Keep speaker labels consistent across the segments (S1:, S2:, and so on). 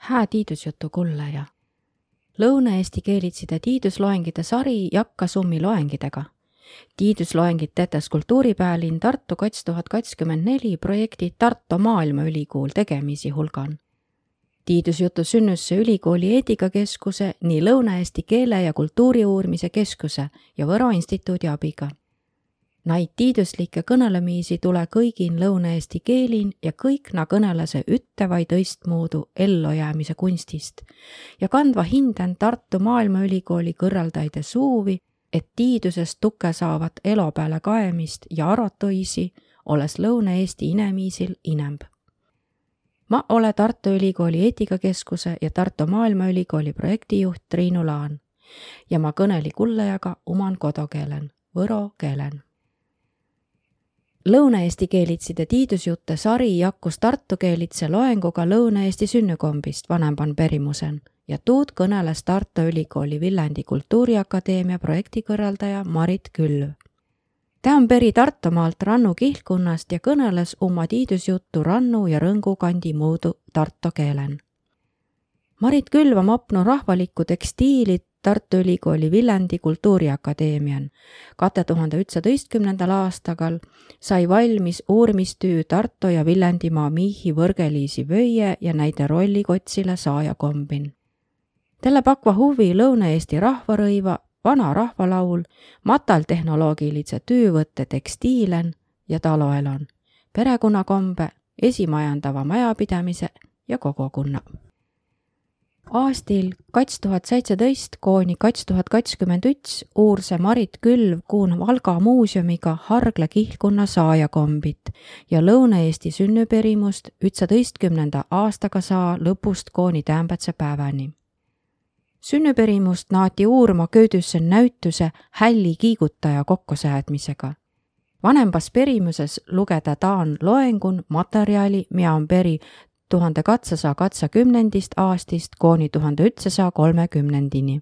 S1: hää tiidusjutu kullaja. Lõuna-Eesti keelitside tiidusloengide sari jakka summi loengidega. tiidusloengid tetes kultuuripäälinn Tartu kats tuhat kakskümmend neli projekti Tartu Maailmaülikool tegemisi hulgan. tiidusjutu sünnusse ülikooli eetikakeskuse, nii Lõuna-Eesti keele ja kultuuri uurimise keskuse ja Võro instituudi abiga Naid tiiduslikke kõnõlemiisi tule kõigin lõuna-eesti keelin ja kõik na kõnõlase ütte vai tõistmuudu ellujäämise kunstist ja kandva hinden Tartu Maailmaülikooli kõrvaldaide suuvi, et tiidusest tuke saavat elo peale kaemist ja arotuisi, olles Lõuna-Eesti inemiisil inemb. ma ole Tartu Ülikooli eetikakeskuse ja Tartu Maailmaülikooli projektijuht Triinu Laan ja ma kõneli kullajaga oman kodukeelen, võro keelen Lõuna-Eesti keelitside tiidusjutte sari jakkus Tartu keelitse loenguga Lõuna-Eesti sünnykombist vanempan perimusen ja tuud kõneles Tartu Ülikooli Viljandi Kultuuriakadeemia projektikõrraldaja Marit Külv. ta on peri Tartumaalt Rannu kihlkonnast ja kõneles oma tiidusjuttu Rannu ja Rõngu kandi muudu tartu keelen. Marit Külv on opnu rahvalikku tekstiili Tartu Ülikooli Viljandi Kultuuriakadeemian. kahe tuhande üheksateistkümnendal aastagal sai valmis uurimistöö Tartu ja Viljandimaa Miihi võrgeliisi vöie ja näide rollikotsile saaja kombin. Talle pakva huvi Lõuna-Eesti rahvarõiva, vana rahvalaul, mataltehnoloogilise töövõtte tekstiilen ja taloelon, perekonnakombe, esimajandava majapidamise ja kogukonna aastil kats tuhat seitseteist kooni kats tuhat kakskümmend üts uurse Marit Külv kuun Valga muuseumiga Hargla kihlkonna saajakombit ja Lõuna-Eesti sünniperimust ütsateistkümnenda aastaga saa lõpust kooni täämbätse päevani. sünniperimust naati uurma köödüsse näütuse Hälli kiigutaja kokkusäädmisega vanembas perimuses lugeda taan loengun materjali, mida on peri tuhande katsesaja katsakümnendist aastist kooni tuhande ütsesaja kolmekümnendini.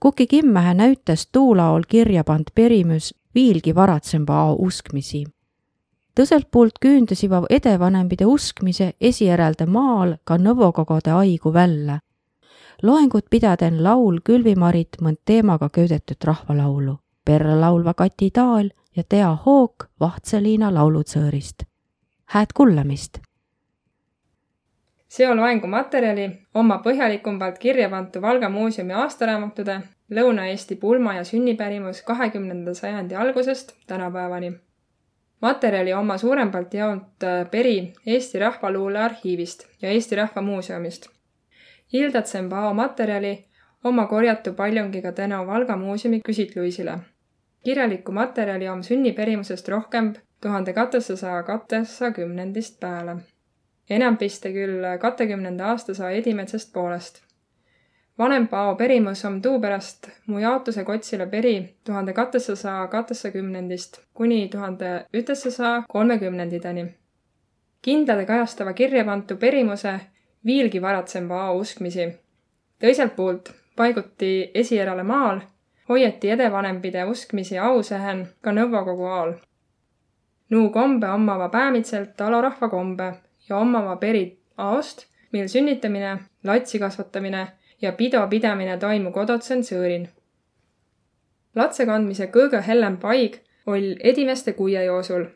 S1: Kuki Kimmähe näütas tuulaol kirja pand perimüs viilgi varatsõmba ao uskmisi. tõselt puult küündusiva edevanembide uskmise esijärelde maal ka nõvokogode aigu välja. loengut pidaden laul Külvimarit mõnd teemaga köödetud rahvalaulu. perre laulva Kati Taal ja Tea Hook Vahtseliina laulutsõõrist. hääd kuulamist
S2: seo loengu materjali oma põhjalikumalt kirja pantu Valga muuseumi aastaraamatude Lõuna-Eesti pulma ja sünnipärimus kahekümnenda sajandi algusest tänapäevani. materjali oma suurempalt jaonud äh, peri Eesti Rahvaluule arhiivist ja Eesti Rahva Muuseumist. Hildatsen pao materjali oma korjatu paljungiga tänu Valga muuseumi küsitluisile. kirjalikku materjali om sünniperimusest rohkem tuhande kahtesaja kahtesakümnendist peale enampiste küll kahekümnenda aastasaja edimetsast poolest. vanem Pao perimus on tuupärast mu jaotuse kotsile peri tuhande kahtesaja kaheksakümnendist kuni tuhande üheksasaja kolmekümnenditeni. kindlade kajastava kirjapantu perimuse viilgi varatsem Pao uskmisi. teiselt poolt paiguti esierale maal, hoiati edevanempide uskmisi ausehen ka Nõukogu ajal. Nuu kombe omava päämitselt talorahva kombe ja omama peri aost, mil sünnitamine, latsi kasvatamine ja pidopidamine toimu kodotsen sõõrin. Latse kandmise kõige hellem paig oll edimeste kuie joosul,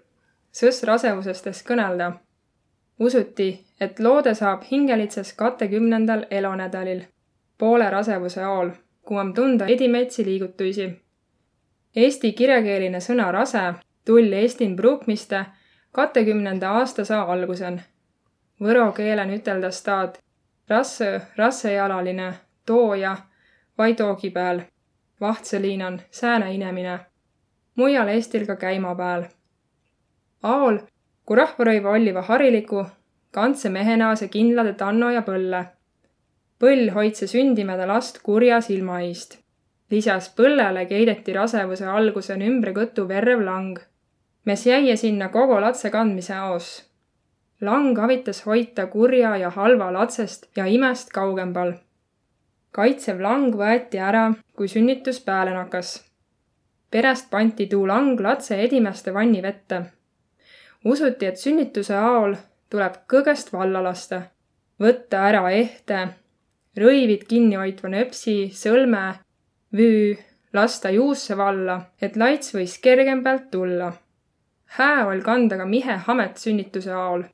S2: sõs rasevusestes kõnelda. usuti, et loode saab hingelitses kahekümnendal elonädalil, poole rasevuse aol, kui on tunda edimetsi liigutuisi. Eesti kirjakeeline sõna rase tull Eestin pruukmiste kahekümnenda aastasaa algusen võro keelen üteldas taad rasse, rassejalaline, tooja, vai toogi pääl, vahtseliinan, sääne inemine. mujal Eestil ka käima pääl. Aol, kui rahvarõiva olliva hariliku, kandse mehena see kindlade tanno ja põlle. põll hoidse sündimeda last kurja silma eest. lisas põllele keideti rasevuse algusen ümbre kõtu verrev lang. mes jäi sinna kogu latse kandmise aos lang avitas hoita kurja ja halva latsest ja imest kaugembal. kaitsev lang võeti ära, kui sünnitus peale nakkas. perest pandi tuu lang latse edimäste vanni vette. usuti, et sünnituse aol tuleb kõgest valla lasta võtta ära ehte, rõivid kinni hoidva nöpsi, sõlme, vüü, lasta juusse valla, et laits võis kergem pealt tulla. hää ol kanda ka mihe hamet sünnituse aol.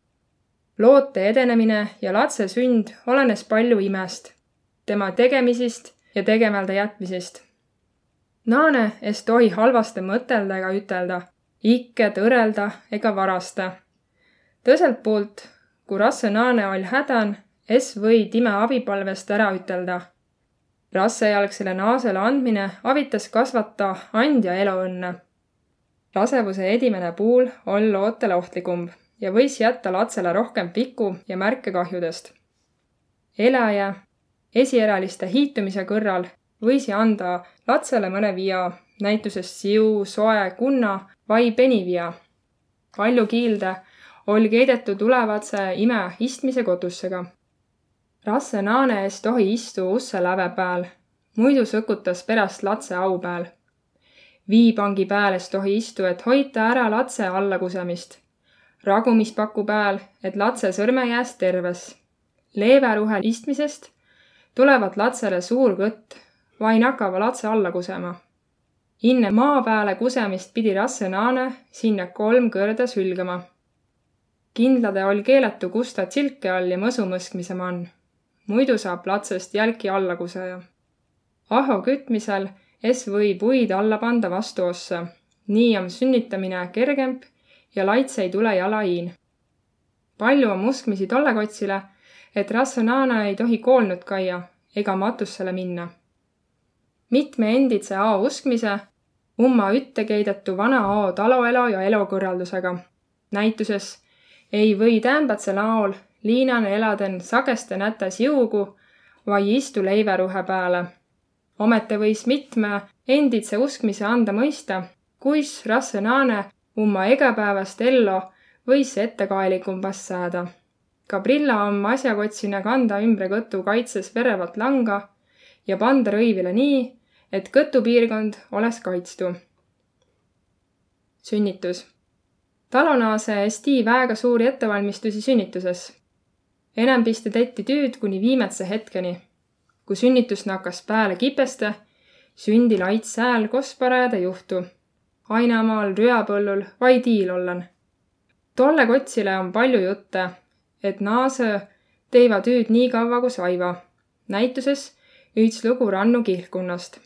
S2: Loote edenemine ja lapse sünd olenes palju imest, tema tegemisist ja tegemälda jätmisest. Naane es tohi halvaste mõtelda ega ütelda, ikke tõrelda ega varasta. tõselt poolt, kui rasse naane oll hädan, es või time abipalvest ära ütelda rassejalgsele naasele andmine avitas kasvata andja eluõnne. rasevuse edimene puul on lootele ohtlikum ja võis jätta lapsele rohkem piku ja märke kahjudest. elaja esieraliste hiitumise kõrval võisi anda lapsele mõne via, näitusest siu, soe, kunna vai penivia. palju kiilde oli keidetud tulevatse ime istmise kotussega rasse naane es tohi istu usse läve pääl, muidu sõkutas peräst latse au pääl. viipangi pääl es tohi istu, et hoita ära latse allakusemist. Ragumispaku pääl, et latse sõrme jääs terves. leeveruhel istmisest tulevat latsele suur kõtt, vain hakkava latse alla kusema. inne maa peale kusemist pidi rasse naane sinna kolm kõrda sülgama kindlade oli keelatu kusta tsilke all ja mõsu mõskmise mann muidu saab latsest jälki allakuseja. aho kütmisel es või puid alla panda vastu ossa. nii on sünnitamine kergemp ja laits ei tule jalaiin. palju on muskmisi tollekotsile, et rassonana ei tohi koolnud käia ega matussele minna. mitme enditse ao uskmise umma ütte keidatu vana ao taloelo ja elukõrraldusega. näituses ei või täämbätse laol liinan eladen sageste nätäs juugu vai istu leiväruhe pääle. omete võis mitme enditse uskmise anda mõista, kuis rasse naane umma egapäevast ello võis ettekaelikumbas sääda. Gabrilla om asjakotsine kanda ümbre kõtu kaitses verevat langa ja panda rõivile nii, et kõtupiirkond oleks kaitstu. sünnitus talonaase esti väega suuri ettevalmistusi sünnituses enambiste tetti tüüd kuni viimätse hetkeni. kui sünnitus nakkas pääle kipeste, sündi laits hääl kos parajade juhtu. Ainamaal, Rüapõllul vai tiil ollan. tolle kotsile on palju jutte, et naasõ teiva tüüd nii kaua kui saiva. näituses üts lugu rannu kihlkunnast.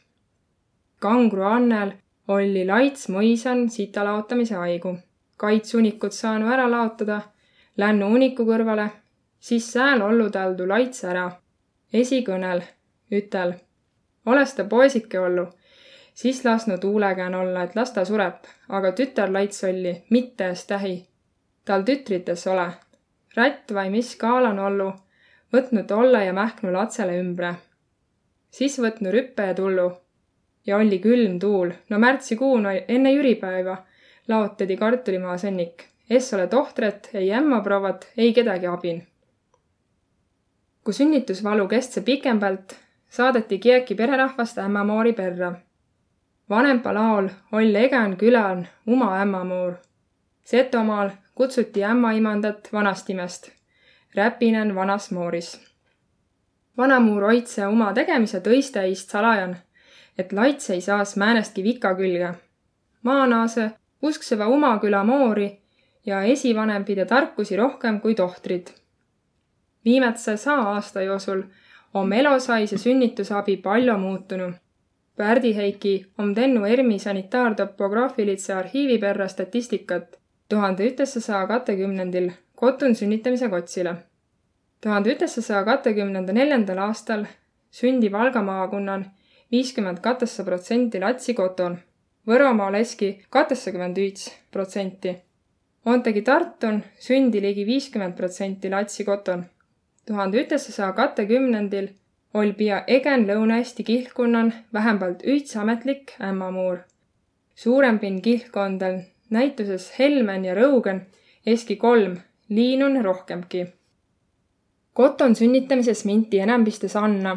S2: kangru Annel oli laits mõisan sita laotamise haigu. kaitsunikut saanu ära laotada, lännu uniku kõrvale siis sääl ollu taldu laits ära. esikõnel ütel, oles ta poesike ollu, siis lasnu tuulegään olla, et las ta sureb, aga tütar laits olli, mitte tähi. tal tütrites ole. rätt vai mis kaalan ollu, võtnu tolle ja mähknu latsele ümbre. siis võtnu rüppe ja tullu. ja olli külm tuul, no märtsikuun enne jüripäeva laotedi kartulimaa sõnnik. es ole tohtret, ei ämma provat, ei kedagi abin kui sünnitusvalu kestse pikempalt, saadeti kieki pererahvast ämmamoori perra. Vanempa laol oll Egan külan uma ämmamuur. Setomaal kutsuti ämmaimandat vanastimest, Räpinen vanas mooris. vanamuur oitse oma tegemise tõiste eest salajan, et laits ei saas määnestki vika külge. maanaase uskseva uma küla moori ja esivanem pide tarkusi rohkem kui tohtrid viimase saja aasta jooksul on elosais ja sünnitusabi palju muutunud. Pärdi Heiki on teinud ERMi sanitaartopograafilise arhiivi perra statistikat tuhande üheksasaja kahekümnendil kotun sünnitamise kotsile. tuhande üheksasaja kahekümnenda neljandal aastal sündi Valga maakonnan viiskümmend katesse protsenti latsi koton, Võromaal eski kateksakümmend viis protsenti. Ontegi Tartun sündi ligi viiskümmend protsenti latsi koton tuhande üheksasaja kahekümnendil oli pia egen Lõuna-Eesti kihlkonnan vähemalt üts ametlik ämmamuur. suurempin kihlkondel näituses Helmen ja Rõugen eski kolm, liinun rohkemgi. koton sünnitamises minti enambistes Anna,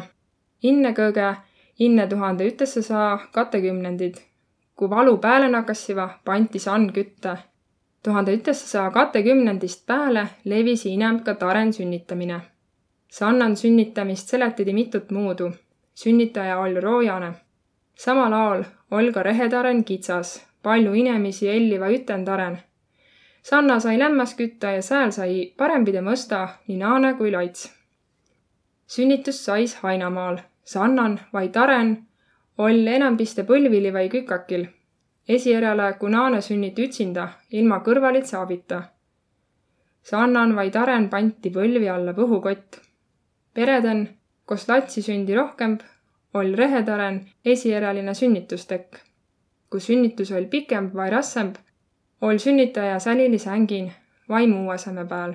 S2: innekõge inne tuhande üheksasaja kahekümnendid. kui valu pääle nakassiva, pandi sann kütte. tuhande üheksasaja kahekümnendist pääle levisi inem ka taren sünnitamine Sannan sünnitamist seletidi mitut muudu. sünnitaja oll roojane. samal aol oll ka rehetaren kitsas, palju inemisi elliva ütendaren. Sanna sai lämmas kütta ja sääl sai parempide mõsta nii naane kui laits. sünnitus sais Hainamaal, Sannan vai taren oll enambiste põlvili vai kükakil. Esijärele, kui naane sünnit ütsinda, ilma kõrvalit saabita Sannan vaid aren panti põlvi alla põhukott. Pereden, kus latsi sündi rohkem, oll rehetaren esijäreline sünnitustekk. kui sünnitus oll pikem vai rassemb, oll sünnitaja sälili sängin vai muu aseme peal.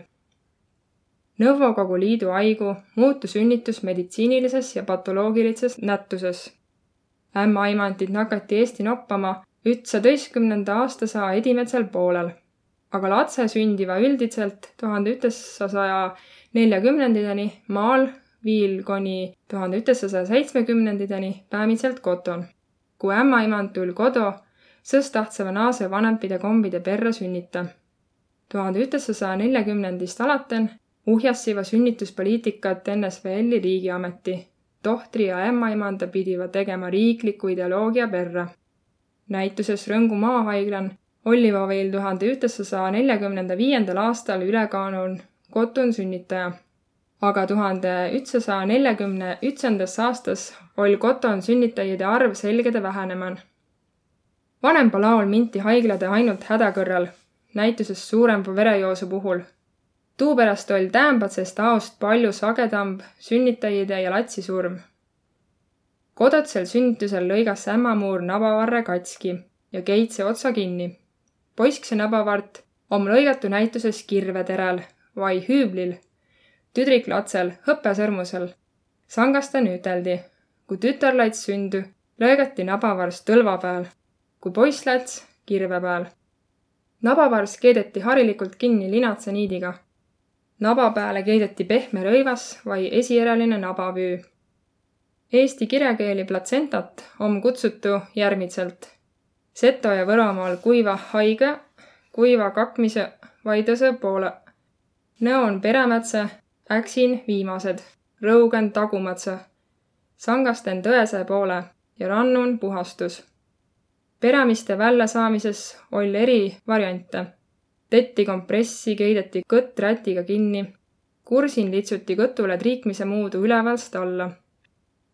S2: Nõukogu Liidu aigu muutus sünnitus meditsiinilises ja patoloogilises nätuses. ämmaimandid nakati Eesti noppama ütsateistkümnenda aastasaa edimetsel poolel aga lapse sündiva üldiselt tuhande ütesasaja neljakümnenditeni maal viil kuni tuhande ütesasaja seitsmekümnenditeni päämitselt koton. kui ämmaemand tul kodo, sõs tahtsava naase vanempide kombide perre sünnita. tuhande ütesasaja neljakümnendist alaten uhjassiva sünnituspoliitikat NSVL-i riigiameti. tohtri ja ämmaemanda pidiva tegema riikliku ideoloogia perre. näituses Rõngu maahaiglan Olliva veel tuhande üheksasaja neljakümnenda viiendal aastal ülekaanul Kotun sünnitaja. aga tuhande ühtsasaja neljakümne ütsendas aastas oll Koton sünnitajate arv selgede väheneman. vanempa laol minti haiglade ainult hädakõrral, näituses suurema verejoosu puhul. tuupärast oll täämbatsest aost palju sagedamb sünnitajide ja latsi surm. kodotsel sünnitusel lõigas ämmamuur nabavarre katski ja keitse otsa kinni poiskse nabavart om lõigatu näituses kirveterel vai hüüblil, tüdriklatsel hõpesõrmusel. sangasta nüüteldi. kui tütarlats sündü, lõigati nabavars tõlva peal, kui poisslats kirve peal. nabavars keedeti harilikult kinni linatsa niidiga. naba peale keedeti pehme rõivas vai esijäreline nabavüü. Eesti kirjakeeli platsentat om kutsutu järgmitselt Seto ja Võromaal kuiva haige, kuiva kakmise vaidluse poole. Nõon peremätse, äksin viimased, rõugen tagumatse. sangasten tõese poole ja rannun puhastus. peramiste väljasaamises oll eri variante. tetti kompressi keideti kõtt rätiga kinni. kursin litsuti kõtule triikmise muudu ülevalst alla.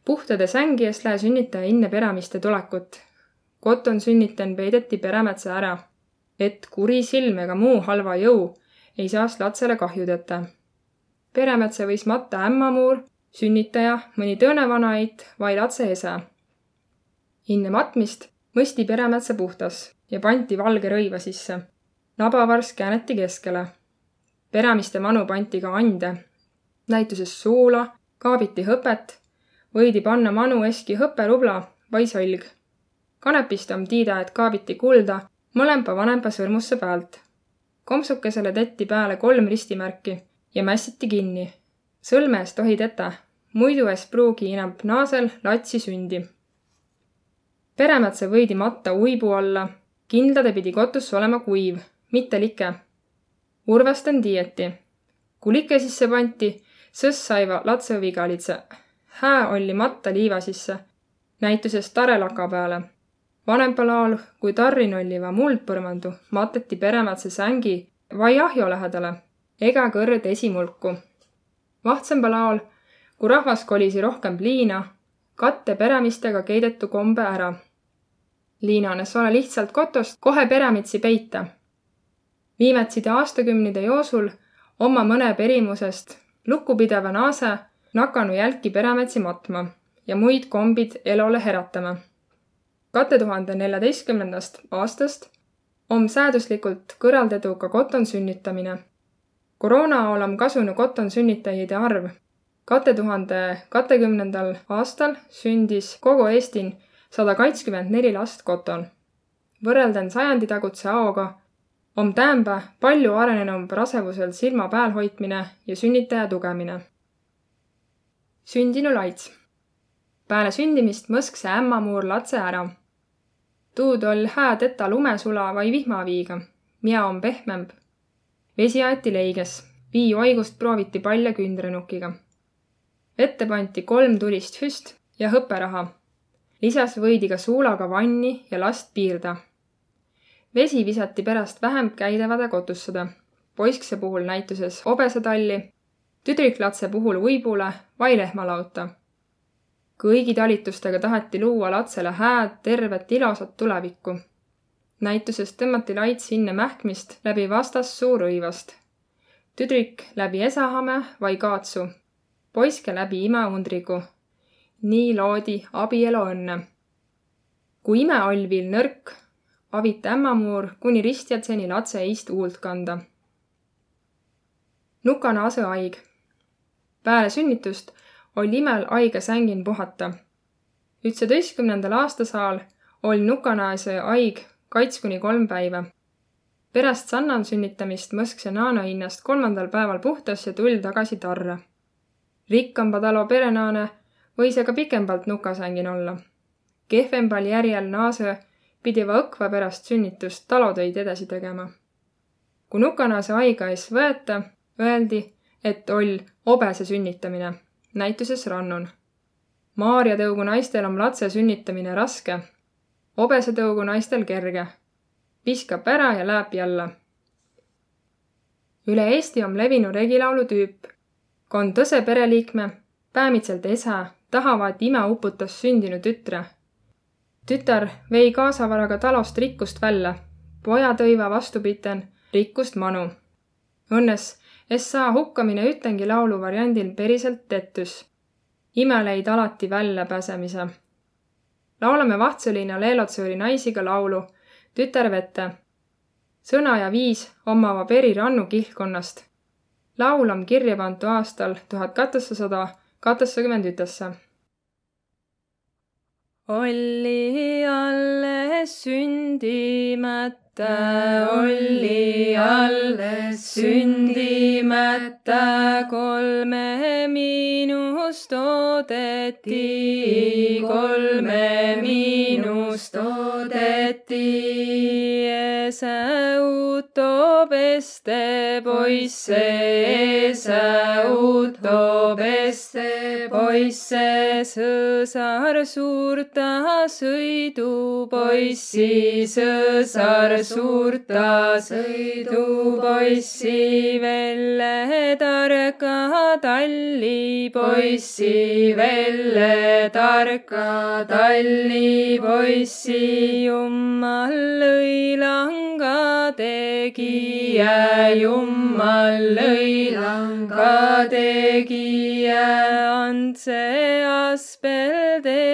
S2: puhtade sängi eest lähe sünnitaja enne peramiste tulekut koton sünniten peideti peremetsa ära, et kuri silm ega muu halva jõu ei saaks lapsele kahju tetä. peremetsa võis matta ämmamuur, sünnitaja, mõni tõõne vanaeit vai lapse ese. enne matmist mõsti peremetsa puhtas ja pandi valge rõiva sisse. nabavarss kääneti keskele. peramiste manu pandi ka ande. näituses suula, kaabiti hõpet, võidi panna manu eski hõperubla vai solg kanepist om tiida, et kaabiti kulda mõlemba vanempa sõrmusse pealt. Kompsukesele tetti peale kolm ristimärki ja mässiti kinni. sõlme eest tohi tetä, muidu es pruugi inämp naasel latsi sündi. peremätse võidi matta uibu alla, kindlade pidi kotus olema kuiv, mitte like. Urvestan tiieti. kui like sisse pandi, sõss saiva latsõvigalitse. hää olli matta liiva sisse, näituses tarelaka peale vanempal ajal, kui tarrin olliva muldpõrmandu, mateti peremätse sängi vai ahjo lähedale ega kõrd esimulku. vahtsambal ajal, kui rahvas kolisi rohkem liina, katte peremistega keidetu kombe ära. liinanes ole lihtsalt kotost kohe peremitsi peita. viimatside aastakümnide joosul oma mõne perimusest lukupideva naase nakanu jälki peremetsi matma ja muid kombid elole heratama kahe tuhande neljateistkümnendast aastast on sääduslikult kõrvaldedu ka koton sünnitamine. koroona olem kasunu koton sünnitajide arv. kahe tuhande kahekümnendal aastal sündis kogu Eestin sada kaitskümmend neli last koton. võrrelden sajandi tagutse aoga on täämbä palju arenenum rasevusel silma peal hoidmine ja sünnitaja tugemine. sündinu laits. peale sündimist mõsk see ämmamuur latse ära tuud oll hää tetä lumesula vai vihmaviiga, miä on pehmemb. vesi aeti leiges, vii oigust prooviti palja kündrenukiga. vette pandi kolm tulist füst ja hõperaha. lisas võidi ka suulaga vanni ja last piirda. vesi visati pärast vähem käidavade kotussada. poiskse puhul näituses hobesetalli, tüdriklatse puhul uibule vai lehmalauta. Kõigi talitustega taheti luua lapsele hääd, tervet, ilusat tulevikku näituses tõmmati laits hinne mähkmist läbi vastassuu rõivast. tüdrik läbi esahame vai kaatsu, poiske läbi imeundrigu. nii loodi abielu õnne. kui ime oll viil nõrk, avita ämmamuur kuni ristjatseni latse eist huult kanda. nukane ase haig. peale sünnitust oli imel haige sängin puhata. ütseteistkümnendal aastasaal oli nukanaase haig kats kuni kolm päiva. pärast Sannan sünnitamist mõskse Naana hinnast kolmandal päeval puhtas ja tull tagasi tarre. rikkamba talo perenaane võis aga pikembalt nukasängin olla. kehvembal järjel naase pidi va õkva pärast sünnitust talotöid edasi tegema. kui nukanaase haiga ees võeta, öeldi, et oll obese sünnitamine, näituses rannun. Maarja tõugu naistel on lapse sünnitamine raske hobesetõugu naistel kerge. viskab ära ja läheb jälle. üle Eesti on levinud regilaulu tüüp. kui on tõse pereliikme, päämitselt esa, tahavad ime uputas sündinud tütre. tütar vei kaasavaraga talost rikkust välja, poja tõiva vastupiten rikkust manu. Õnnes saa hukkamine ütengi laulu variandil päriselt tettus. ime leid alati välja pääsemise laulame Vahtsõlina Leelotsoori naisiga laulu Tütar vette. sõna ja viis omava Peri Rannu kihlkonnast. laul on kirja pantu aastal tuhat kahteksasada kaheksakümmend ütesse.
S3: olli alles sündimata sündimata olli alles sündimata kolme miinust oodeti, kolme miinust oodeti. Esau toob este poisse, Esau toob este poisse, sõsar suurta sõidupoissi, sõsar suurta sõidupoissi, Velle tarka tallipoissi, Velle tarka tallipoissi, Jummal lõi langa tegija, Jummal lõi langa tegija, andse aspeldea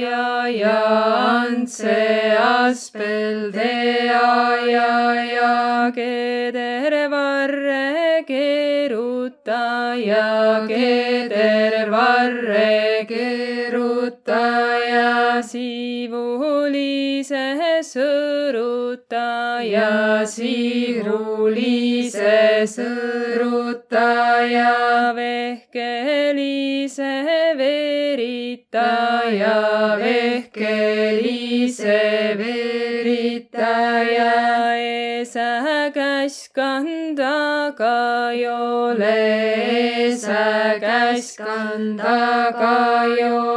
S3: ja, ja andse aspeldea ja, ja keder varre keeruta ja keder varre keeruta ja siivulise sõõruta ja siirulise sõõruta ja vehkelise verita ja vehkelise verita ja esa käskandaga ei ole, esa käskandaga ei ole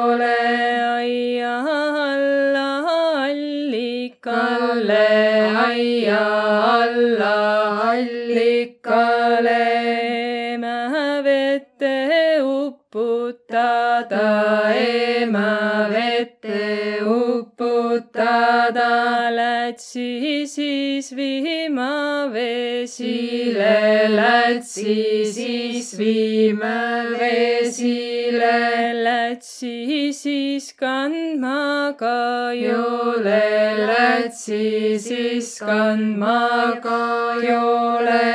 S3: lätsi siis viima vesile, lätsi siis viima vesile, lätsi siis kandma kajole, lätsi siis kandma kajole,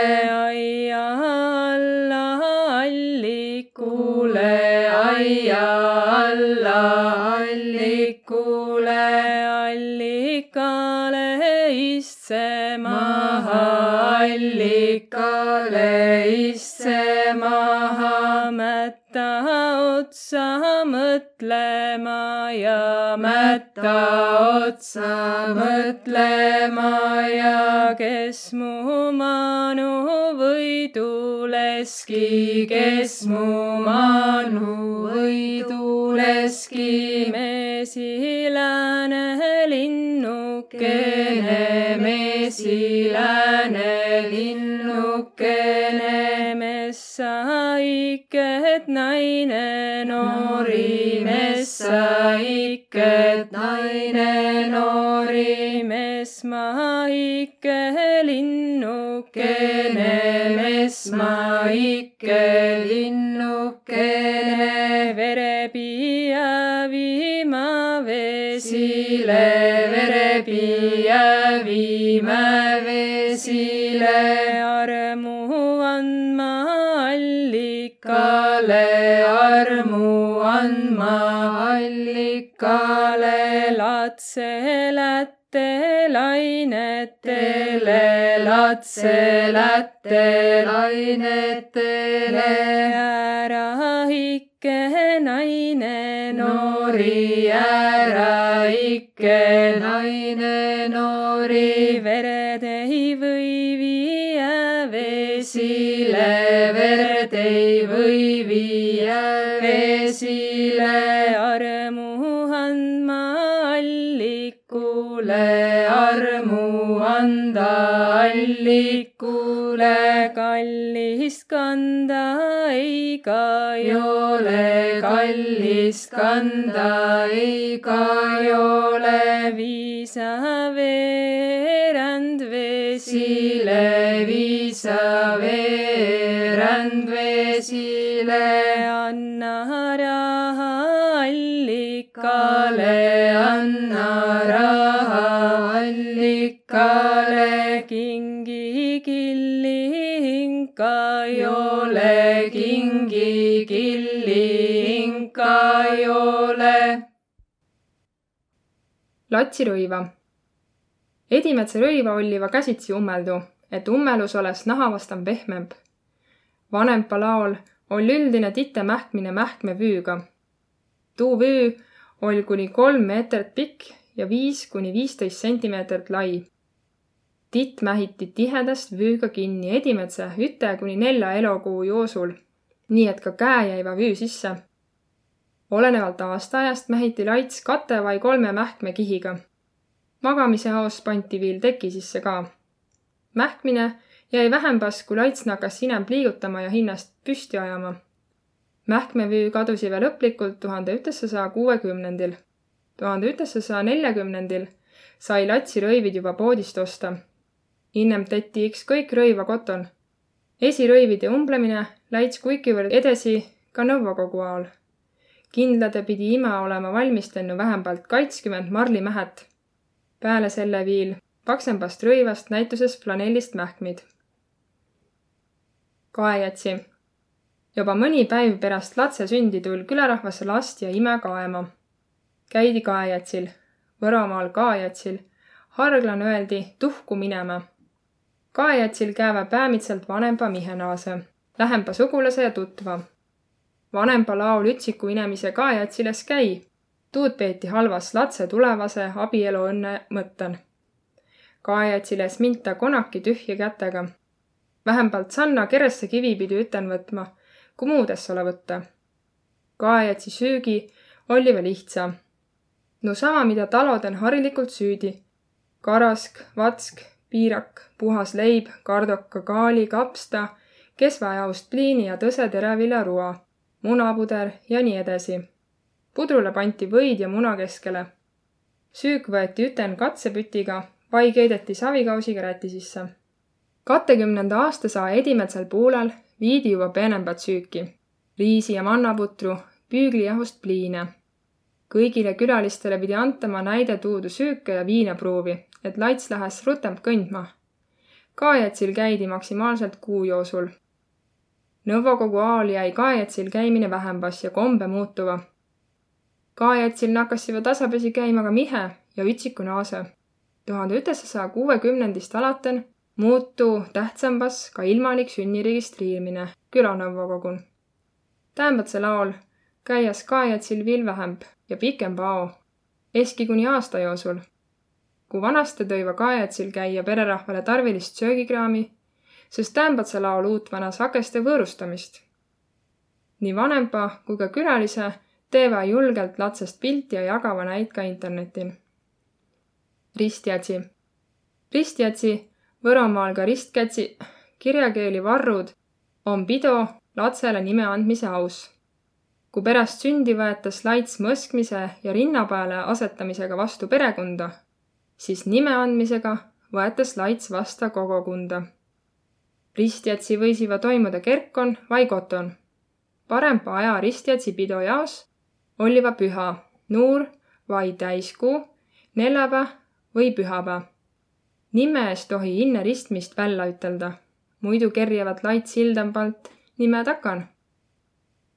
S3: mõtlema ja mätta otsa mõtlema ja kes mu manu võiduleski, kes mu manu võiduleski, mesilane linnukene, mesilane linnukene, messaiket naine messaiket naine noori, mesmaike linnukene, mesmaike linnukene, verepia viima vesile, verepia viima vesile, allikale, latselätte lainetele, latselätte lainetele, ära ikke naine noori, ära ikke naine noori, verd ei või viia vesile, verd ei või viia vesile, allikule, kallist kanda ei ka ei ole, kallist kanda ei ka
S2: latsirõiva. Edimetsa rõiva olliva käsitsi ummeldu, et ummelus oles nahavastam pehmemb. vanempa laol oll üldine tite mähkmine mähkme vüüga. tuu vüü oll kuni kolm meetrit pikk ja viis kuni viisteist sentimeetrit lai. titt mähiti tihedast vüüga kinni Edimetsa üte kuni nelja elukuu joosul, nii et ka käe jäiva vüü sisse olenevalt aastaajast mähiti laits kate vai kolme mähkmekihiga. magamise aos pandi viil teki sisse ka. mähkmine jäi vähembas, kui laits nakkas sinem pliigutama ja hinnast püsti ajama. mähkmevüü kadusi veel lõplikult tuhande üheksasaja kuuekümnendil. tuhande üheksasaja neljakümnendil sai latsi rõivid juba poodist osta. innem tetti ükskõik rõiva koton. esirõivide umblemine läits kuikivõrd edasi ka Nõukogu ajal kindlade pidi ima olema valmistanud vähemalt kaitskümmend marlimähet. peale selle viil paksembast rõivast näituses flanellist mähkmid. kaejatsi. juba mõni päev pärast lapse sündi tul külarahvas last ja ime kaema. käidi kaejatsil, Võromaal kaejatsil. harglan öeldi tuhku minema. kaejatsil käeva päämitselt vanempa mihenaase, lähempa sugulase ja tutva vanempa laul ütsiku inemise kaejatsiles käi. tuud peeti halvas latse tulevase abieluõnne mõttan. kaejatsiles minta konaki tühja kätega. vähempalt Sanna keresse kivi pidi üten võtma, kui muudes ole võtta. kaejatsi süügi oli veel lihtsa. no sama, mida taloden harilikult süüdi. karask, vatsk, piirak, puhas leib, kardoka, kaali, kapsta, kesvajaost pliini ja tõse tereviljarua munapuder ja nii edasi. pudrule pandi võid ja muna keskele. süük võeti üten katsepütiga, vai keedeti savikausiga räti sisse. kahtekümnenda aastasaja edimetsal puulel viidi juba peenembat süüki. riisi ja mannaputru, püüglijahust pliine. kõigile külalistele pidi antama näide tuudu süüke ja viina pruuvi, et lats lähes rutemp kõndma. kaejatsil käidi maksimaalselt kuu joosul Nõukogu ajal jäi kaejatsil käimine vähembas ja kombe muutuva. kaejatsil nakkassiva tasapisi käima ka mihe ja ütsiku naase. tuhande üheksasaja kuuekümnendist alaten muutu tähtsambas ka ilmalik sünni registreerimine külanõukogun. tähendab see laul käies kaajatsil viil vähemb ja pikem pao, eski kuni aasta jooksul. kui vanasti tõiva kaajatsil käia pererahvale tarvilist söögikraami, sest tämbad see laul uut-vana sageste võõrustamist. nii vanempa kui ka külalise teeva julgelt latsest pilti ja jagava näid ka internetil. ristjätsi. ristjätsi, Võromaal ka ristkätsi, kirjakeeli varrud, on pido lapsele nime andmise aus. kui pärast sündi võetas laits mõskmise ja rinna peale asetamisega vastu perekonda, siis nime andmisega võetas laits vasta kogukunda. Ristjätsi võisiva toimuda kerkon vai koton. parempa aja ristjätsi pido jaos olliva püha, nuur vai täiskuu, neljapäev või pühapäev. nime eest tohi inne ristmist välja ütelda, muidu kerjavad lait sildambalt nime takan.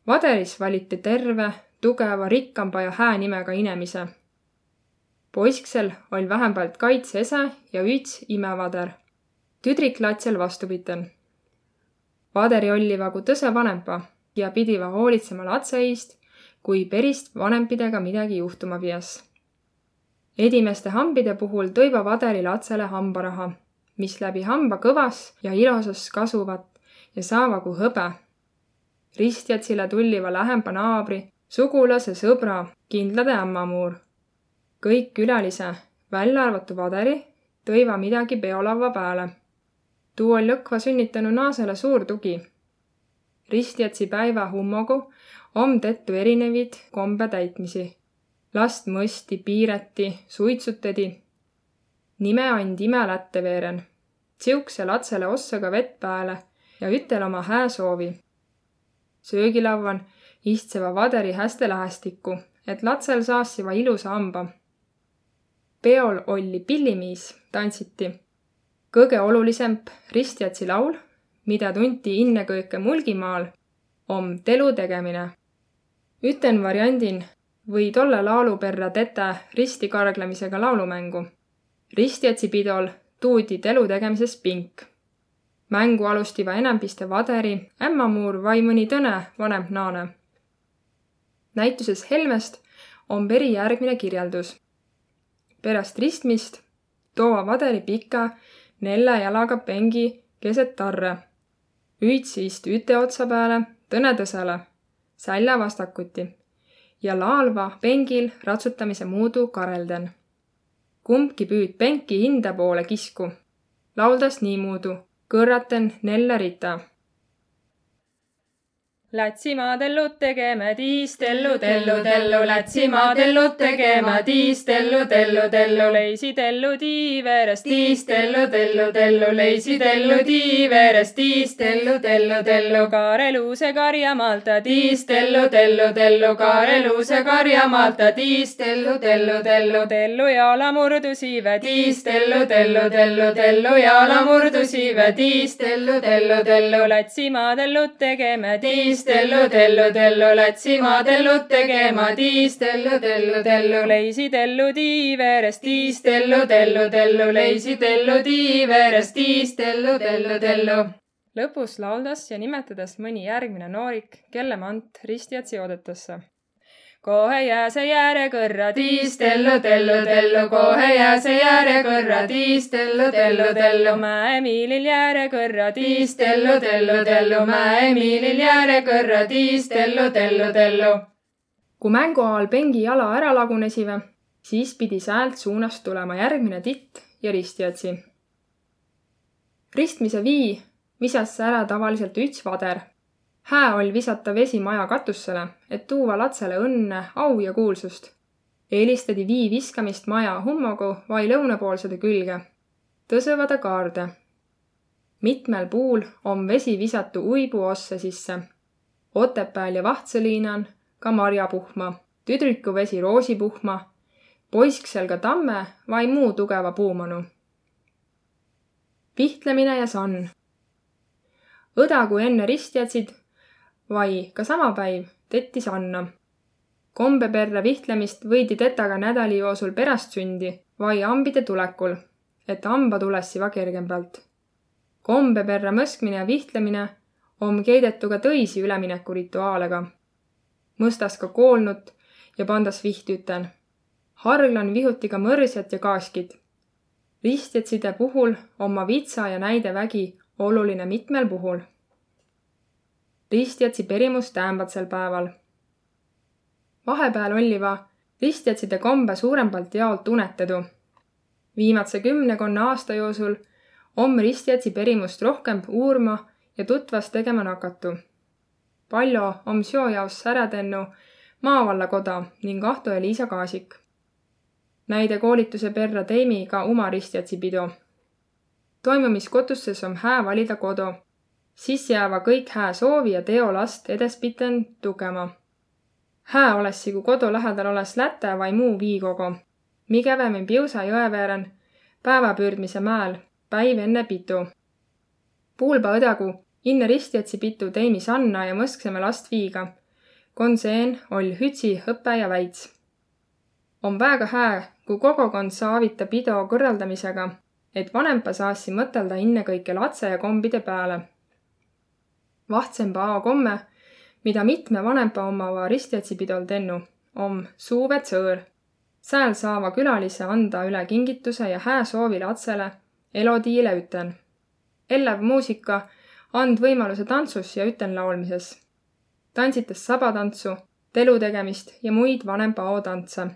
S2: Vaderis valiti terve, tugeva, rikkamba ja hää nimega inemise. poisksel oll vähempalt kaitse ese ja üts imevader. Tüdrik latsel vastupiten. Vaderi olliva kui tõse vanempa ja pidiva hoolitsema latse eest kui perist vanempidega midagi juhtuma pias. edimeste hambide puhul tõiva vaderi latsele hambaraha, mis läbi hamba kõvas ja ilosas kasuvat ja saavagu hõbe. ristjatsile tulliva lähempa naabri, sugulase, sõbra, kindlade ämmamuur. kõik külalise, välja arvatu vaderi, tõiva midagi peolaua peale. Tuu oli lõkva sünnitanu naasele suur tugi. ristjatsi päeva hummogu om tettu erinevid kombetäitmisi. last mõsti, piireti, suitsutedi. nime and ime lätte veeren. siukse latsele ossaga vett pääle ja ütel oma hää soovi. söögilauan istseva vaderi häste lähestikku, et latsel saassiva ilusa hamba. peol olli pillimiis, tantsiti. Kõige olulisemp ristjatsi laul, mida tunti innekõike Mulgimaal om telu tegemine. üten variandin või tolle laulu perra tete risti karglemisega laulumängu. ristjatsipidol tuudi telu tegemises pink. mängu alustiva enambiste vaderi, ämmamuur vai mõni tõne vanem naane. näituses Helmest on peri järgmine kirjeldus. pärast ristmist toova vaderi pika nelja jalaga pengi keset tarre. üits istu üte otsa peale tõne tõsele, sälja vastakuti ja laalva pengil ratsutamise muudu karelden. kumbki püüd penki hinde poole kisku, lauldas niimoodi, kõrraten nelle rita
S3: Lätsimaatellu tegeme tiistellu, tellu, tellu, lätsimaatellu tegema tiistellu, tellu, tellu, leisitellu tiiveres, tiistellu, tellu, tellu, leisitellu tiiveres, tiistellu, tellu, tellu, Kaareluuse karjamaalta, tiistellu, tellu, tellu, Kaareluuse karjamaalta, tiistellu, tellu, tellu, tellu jaala murdusiive, tiistellu, tellu, tellu, tellu. Jaala murdusiive, tiistellu, tellu, tellu, lätsimaatellu tegeme tiistellu, tiistellu, tellu, tellu, lätsima tellut tegema, tiistellu, tellu, tellu, leisi tellu tiiveres, tiistellu, tellu, tellu, leisi tellu tiiveres, tiistellu, tellu, tellu.
S2: lõpus lauldas ja nimetades mõni järgmine noorik, kelle mant ristjatsi oodetasse
S3: kohe jää see järjekõrra tiistellu, tellu, tellu, kohe jää see järjekõrra tiistellu, tellu, tellu, mäemiilil järjekõrra tiistellu, tellu, tellu, mäemiilil järjekõrra tiistellu, tellu, tellu.
S2: kui mängu ajal pengi jala ära lagunesime, siis pidi säält suunast tulema järgmine titt ja ristjatsi. ristmise vii visas ära tavaliselt üts vader hää oll visata vesi maja katussele, et tuua latsele õnne, au ja kuulsust. eelistati vii viskamist maja hummogu vai lõunapoolsede külge. tõsõva ta kaarde. mitmel puul on vesi visatu uibu osse sisse. Otepääl ja Vahtsõliinan ka marjapuhma, tüdriku vesi roosipuhma, poisksel ka tamme vai muu tugeva puumanu. vihtlemine ja sann. õda, kui enne ristjatsid, vai ka sama päiv tettis Anna. kombeperre vihtlemist võidi tetaga nädali joosul pärast sündi vai ambide tulekul, et hamba tulessiva kergembalt. kombeperre mõskmine ja vihtlemine on keidetu ka tõisi üleminekurituaalega. mõstas ka koolnut ja pandas vihtüten. harglan vihuti ka mõrsjat ja kaaskit. ristjätside puhul oma vitsa ja näidevägi oluline mitmel puhul. Ristjätsi perimus täämbatsel päeval. vahepeal olliva ristjätside kombe suurempalt jaolt unetedu. viimase kümnekonna aasta jooksul om ristjätsi perimust rohkem uurma ja tutvast tegema nakatu. palju om seo jaos ära tennu Maavalla koda ning Ahto ja Liisa Kaasik. näide koolituse perra teimi ka uma ristjätsi pidu. toimumiskotusses om hää valida kodu. Siis jääva kõik hää soovi ja teo last edespiten tugema. hää olessi, kui kodu lähedal oles läte vai muu viikogu. Migevemi Piusa jõe veeren päevapüürdmise mäel päiv enne pitu. Puulba õdagu inne ristjätsi pitu teimi Sanna ja mõskseme last viiga. Konseen oll hütsi õpe ja väits. on väega hää, kui kogukond saa avita pido kõrraldamisega, et vanempa saassi mõtelda innekõike latse ja kombide peale. Vahtsemba ao komme, mida mitme vanempa omava ristjätsipidol tennu, om suuve sõõr. sääl saava külalise anda üle kingituse ja hää soovi latsele elodiile üten. Ellev muusika and võimaluse tantsus ja üten laulmises. tantsitas sabatantsu, telu tegemist ja muid vanempao tantse.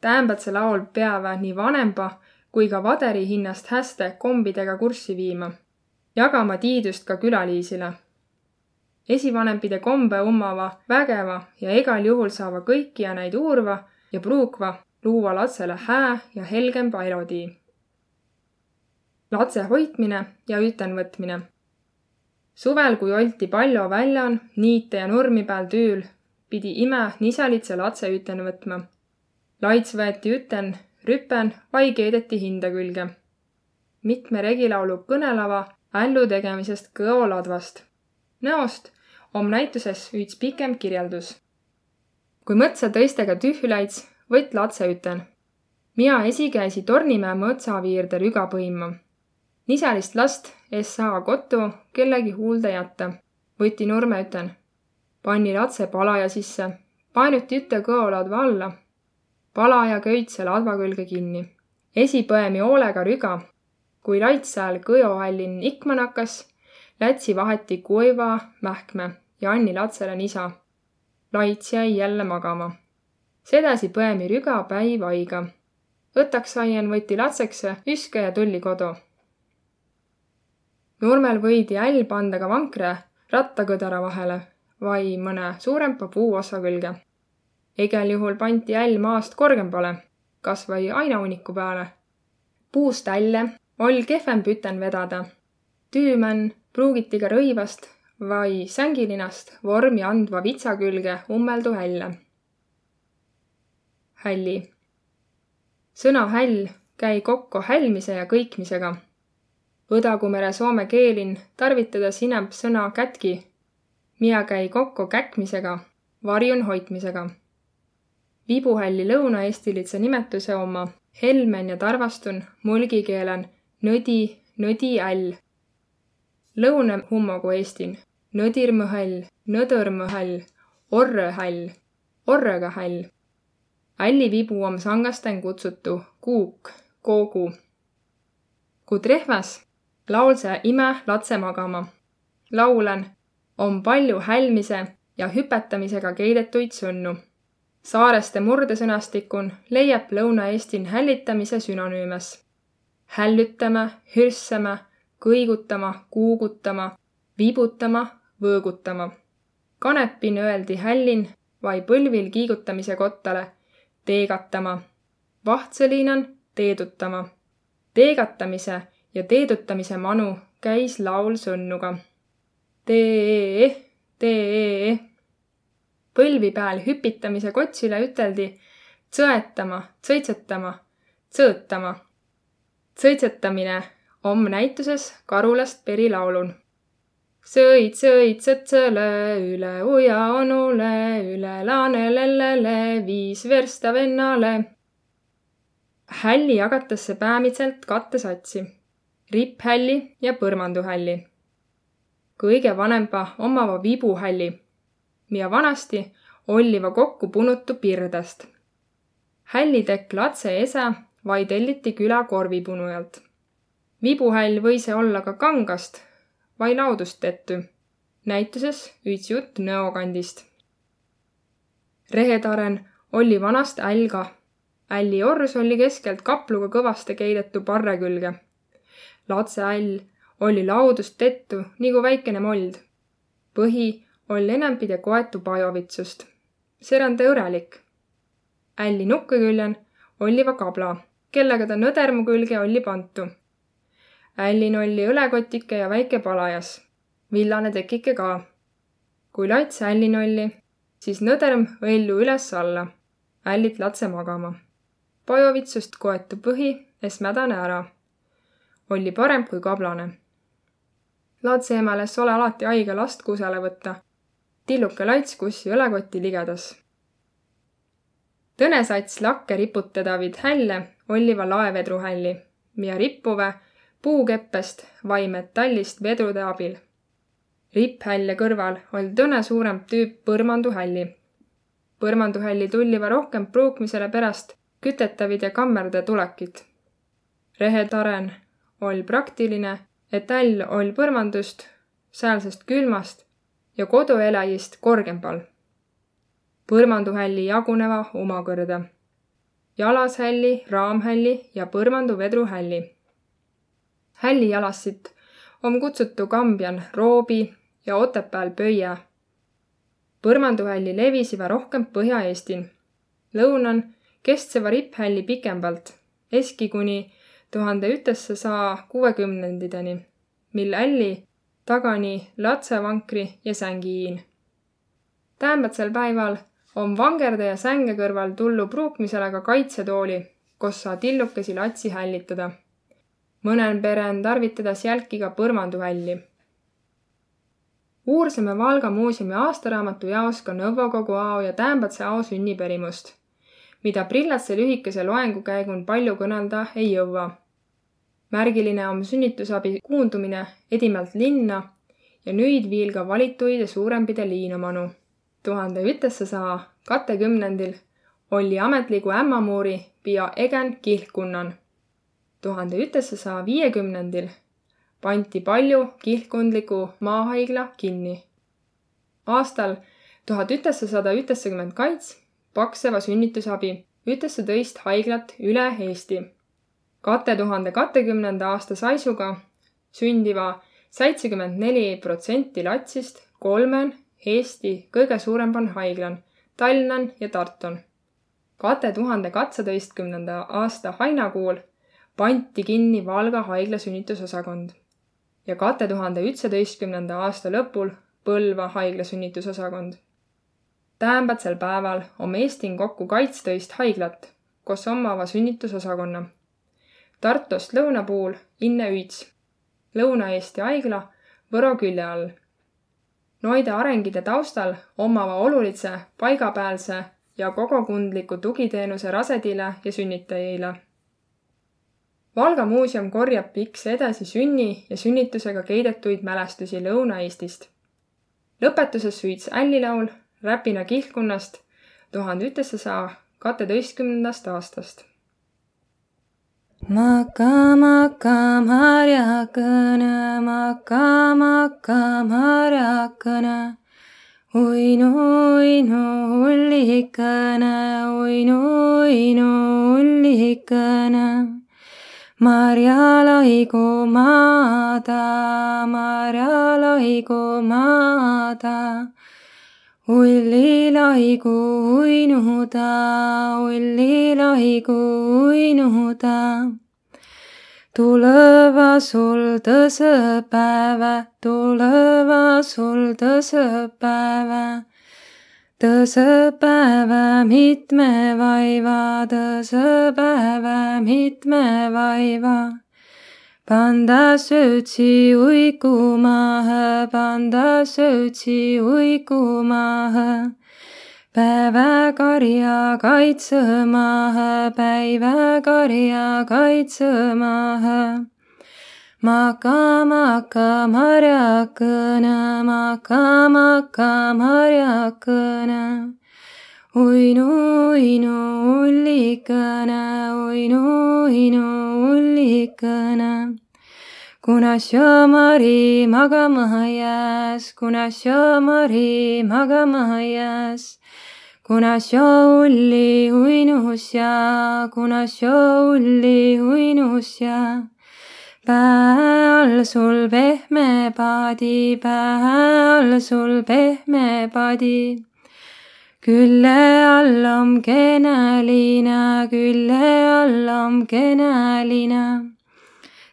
S2: täämbätse laul peava nii vanempa kui ka vaderi hinnast häste kombidega kurssi viima, jagama tiidust ka külaliisile. esivanempide kombe ummava vägeva ja egal juhul saava kõiki ja neid uurva ja pruukva luua latsele hää ja helgemba elodii lapse hoidmine ja ütenvõtmine. suvel, kui olti palju väljan, niite ja nurmi peal tüül, pidi ime nisalitse latse üten võtma. laits võeti üten, rüpen vai keedeti hinde külge. mitme regilaulu kõnelava ällu tegemisest kõoladvast. näost om näituses üks pikem kirjeldus. kui mõtsa tõistega tühju läits, võtt latse üten. mina esikäisi Tornimäe mõtsaviirde rüga põima nisalist last es saa kotu kellegi huulde jätta, võti Nurme üten. panni latse palaja sisse, paenuti üte kõoladva alla. palaja köitsel adva külge kinni. esipõemi hoolega rüga. Kui laits seal kõjohallin ikma nakkas, lätsi vaheti kuiva mähkme ja anni latsele nisa. laits jäi jälle magama. sedasi põemi rüga päiv aiga. õtaks saien võti latsekse üske ja tulli kodu Nurmel võidi äll panda ka vankre rattakõdara vahele vai mõne suurempa puuossa külge. egel juhul pandi äll maast korgempale, kas või ainahunniku peale. puust älle oll kehvem püten vedada. tüümän pruugiti ka rõivast vai sängilinast vormi andva vitsa külge ummeldu hälle. hälli. sõna häll käi kokku hälmise ja kõikmisega Võdagumere soome keelin tarvitada sineb sõna kätki, miä käi kokku käkmisega, varjun hoitmisega. Vibuhälli lõunaeestilitse nimetuse oma helmen ja tarvastun mulgikeelen nõdi, nõdi äll. Lõune hummogu Eestin nõdirmõhäll, nõdõrmõhäll, orrõhäll, orrõga häll. Älli vibu om sangasten kutsutu kuuk, koogu. Ku trehvas laulse ime latse magama. laulen, on palju hälmise ja hüpetamisega keidetuid sõnnu. Saareste murdesõnastikun leiab Lõuna-Eestin hällitamise sünonüümes. Hällütame, hürssame, kõigutama, kuugutama, vibutama, võõgutama. Kanepin öeldi hällin vai põlvil kiigutamise kottale teegatama. Vahtsõliinan teedutama. teegatamise ja teedutamise manu käis laul sõnnuga. tee, tee. põlvi peal hüpitamise kotsile üteldi tsõetama, tsõitsetama, tsõõtama. Tsõitsetamine om näituses Karulast perilaulun. sõid, sõid sõtsõle üle uja onule, üle laanelellele, viis versta vennale. hälli jagatakse päämitselt kattesatsi ripphälli ja põrmanduhälli. kõige vanempa omava vibuhälli, mida vanasti olliva kokku punutu pirdast. hällitekk latse esa vaid telliti küla korvipunujalt. vibuhäll või see olla ka kangast vai laudust tettu. näituses üts jutt Nõo kandist. rehetaren oli vanast äll kah. älli ors oli keskelt kapluga kõvaste keidetu parre külge. latse äll oli laudust tettu nagu väikene mold. põhi oli enempide koetu pajovitsust. see on tõurelik. älli nukke küljen olliva kabla kellega ta nõdermu külge olli pantu. ällin olli õlekotike ja väike palajas, villane tekike ka. kui lats ällin olli, siis nõderm õllu üles-alla, ällit latse magama. pajovitsust koetu põhi es mädane ära. olli parem kui kablane. latse emales ole alati haige last kusele võtta. tilluke lats kussi õlekotti ligedas tõnesats lakke riputadavid hälle olliva laevedruhälli, mida rippuve puukeppest vai metallist vedrude abil. ripphälje kõrval oli tõne suurem tüüp põrmanduhälli. põrmanduhälli tulliva rohkem pruukmisele pärast kütetavid ja kammerda tulekid. rehetaren oli praktiline, et häll oli põrmandust, säälsest külmast ja koduelajist korgempal põrmanduhälli jaguneva omakõrda.jalashälli, raamhälli ja põrmanduvedruhälli. hälli jalassit on kutsutu Kambjan roobi ja Otepääl pöie. põrmanduhälli levisiva rohkem Põhja-Eestin. lõunan kestseva ripphälli pikembalt, eski kuni tuhande ütessasaa kuuekümnenditeni, mil hälli tagani latsevankri ja sängiin. täämbätsel päival on vangerdaja sänge kõrval tullu pruukmisele ka kaitsetooli, kus saa tillukesi latsi hällitada. mõnel perel tarvitades jälki ka põrmanduhälli. uursime Valga muuseumi aastaraamatu jaos ka Nõukogu ao ja Täämbätse ao sünniperimust, mida Prillatse lühikese loengu käigun palju kõnelda ei jõua. märgiline on sünnitusabi kuundumine edimalt linna ja nüüd viil ka valituid ja suurempide liinumanu tuhande ütessasaa katekümnendil oli ametliku ämmamuuri pia egen kihlkunnan. tuhande ütessasaa viiekümnendil pandi palju kihlkundliku maahaigla kinni. aastal tuhat ütessasada ütessakümmend kaits pakseva sünnitusabi ütesse tõist haiglat üle Eesti. kate tuhande katekümnenda aasta saisuga sündiva seitsekümmend neli protsenti latsist kolmen Eesti kõige suurem on haiglan Tallinnan ja Tarton. kahe tuhande katseteistkümnenda aasta hainakuul pandi kinni Valga haigla sünnitusosakond ja kahe tuhande üheksateistkümnenda aasta lõpul Põlva haigla sünnitusosakond. Täämbatsel päeval on Eestin kokku kaitsetöist haiglat, koos omava sünnitusosakonna. Tartust lõuna pool Inne Üits, Lõuna-Eesti haigla Võro külje all noide arengide taustal omava olulise paigapäälse ja kogukondliku tugiteenuse rasedile ja sünnitajaile. Valga muuseum korjab Piks edasi sünni ja sünnitusega keidetuid mälestusi Lõuna-Eestist. lõpetuses süüds ällilaul Räpina kihlkonnast tuhande üheksasaja kaheteistkümnendast aastast
S4: Maka maka marjakõne, maka maka marjakõne. uinu, uinu ullikõne, uinu, uinu ullikõne. Marja lohigu maada, Marja lohigu maada ulli laigu uinuda, ulli laigu uinuda. tuleva sul tõsõpäeva, tuleva sul tõsõpäeva. tõsõpäeva mitme vaiva, tõsõpäeva mitme vaiva Panda söötsi uikumaha, panda söötsi uikumaha. päevakarja kaitsemaha, päevakarja kaitsemaha. maka maka marjakõne, maka maka marjakõne. Uinu, uinu ullikõne, uinu, uinu ullikõne. kuna Mari magama jääs, kuna Mari magama jääs kuna ulli uinus ja, kuna ulli uinus ja pää all sul pehme padi, pää all sul pehme padi. Külle all on keneline, külle all on keneline.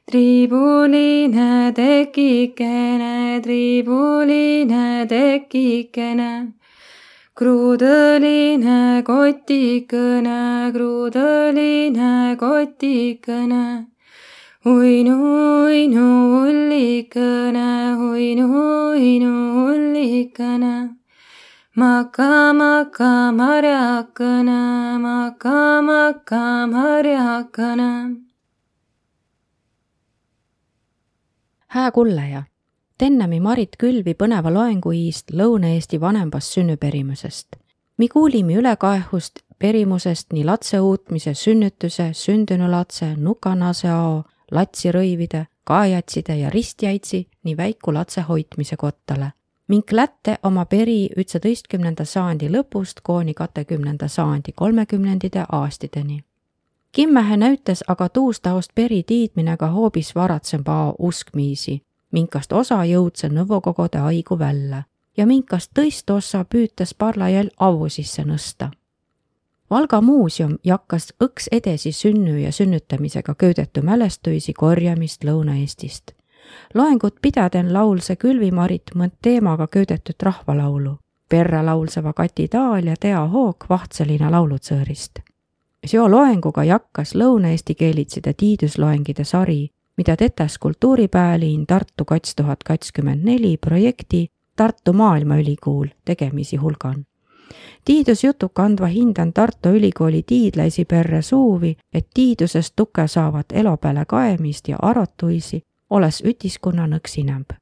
S4: triibuline tekikene, triibuline tekikene. kruudeline kotikene, kruudeline kotikene uinu, uinu ullikõne, uinu, uinu ullikõne. Maka marjakõne.
S1: hää kullaja, Tennemi Marit Külvi põneva loenguiist Lõuna-Eesti vanembast sünnüperimusest. mi kuulimi ülekaehust perimusest nii latse uutmise, sünnituse, sündinu latse, nukanase ao latsirõivide, kaajatside ja ristjäitsi nii väiku latse hoitmise kottale. Mink lätte oma peri ütseteistkümnenda sajandi lõpust kooni katekümnenda sajandi kolmekümnendide aastideni. Kimmähe näütas aga tuustaost peri tiidmine ka hoopis varatsembao uskmiisi, minkast osa jõudse nõvokogode aigu välja ja minkast tõist ossa püütas parlajäl avu sisse nõsta Valga muuseum jakkas õks edasi sünnu ja sünnitamisega köödetu mälestuisi korjamist Lõuna-Eestist. Loengut pidaden laulse Külvi-Marit mõnd teemaga köödetud rahvalaulu. perre laulseva Kati Taal ja Tea Hoog Vahtselina laulutsõõrist. seo loenguga jakkas lõuna-eesti keelitside tiidusloengide sari, mida tetes kultuuripäälin Tartu kats tuhat kakskümmend neli projekti Tartu Maailmaülikool tegemisi hulgan tiidusjutu kandva hindan Tartu Ülikooli tiidlaisi perre suuvi, et tiidusest tuke saavat elo peale kaemist ja arotuisi olles ütiskonna nõksinämb.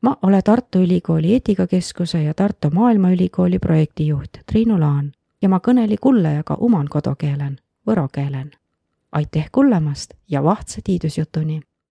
S1: ma olen Tartu Ülikooli eetikakeskuse ja Tartu Maailmaülikooli projektijuht Triinu Laan ja ma kõneli kullajaga uman kodukeelen, võro keelen. aitäh kuulamast ja vahtsa tiidusjutuni!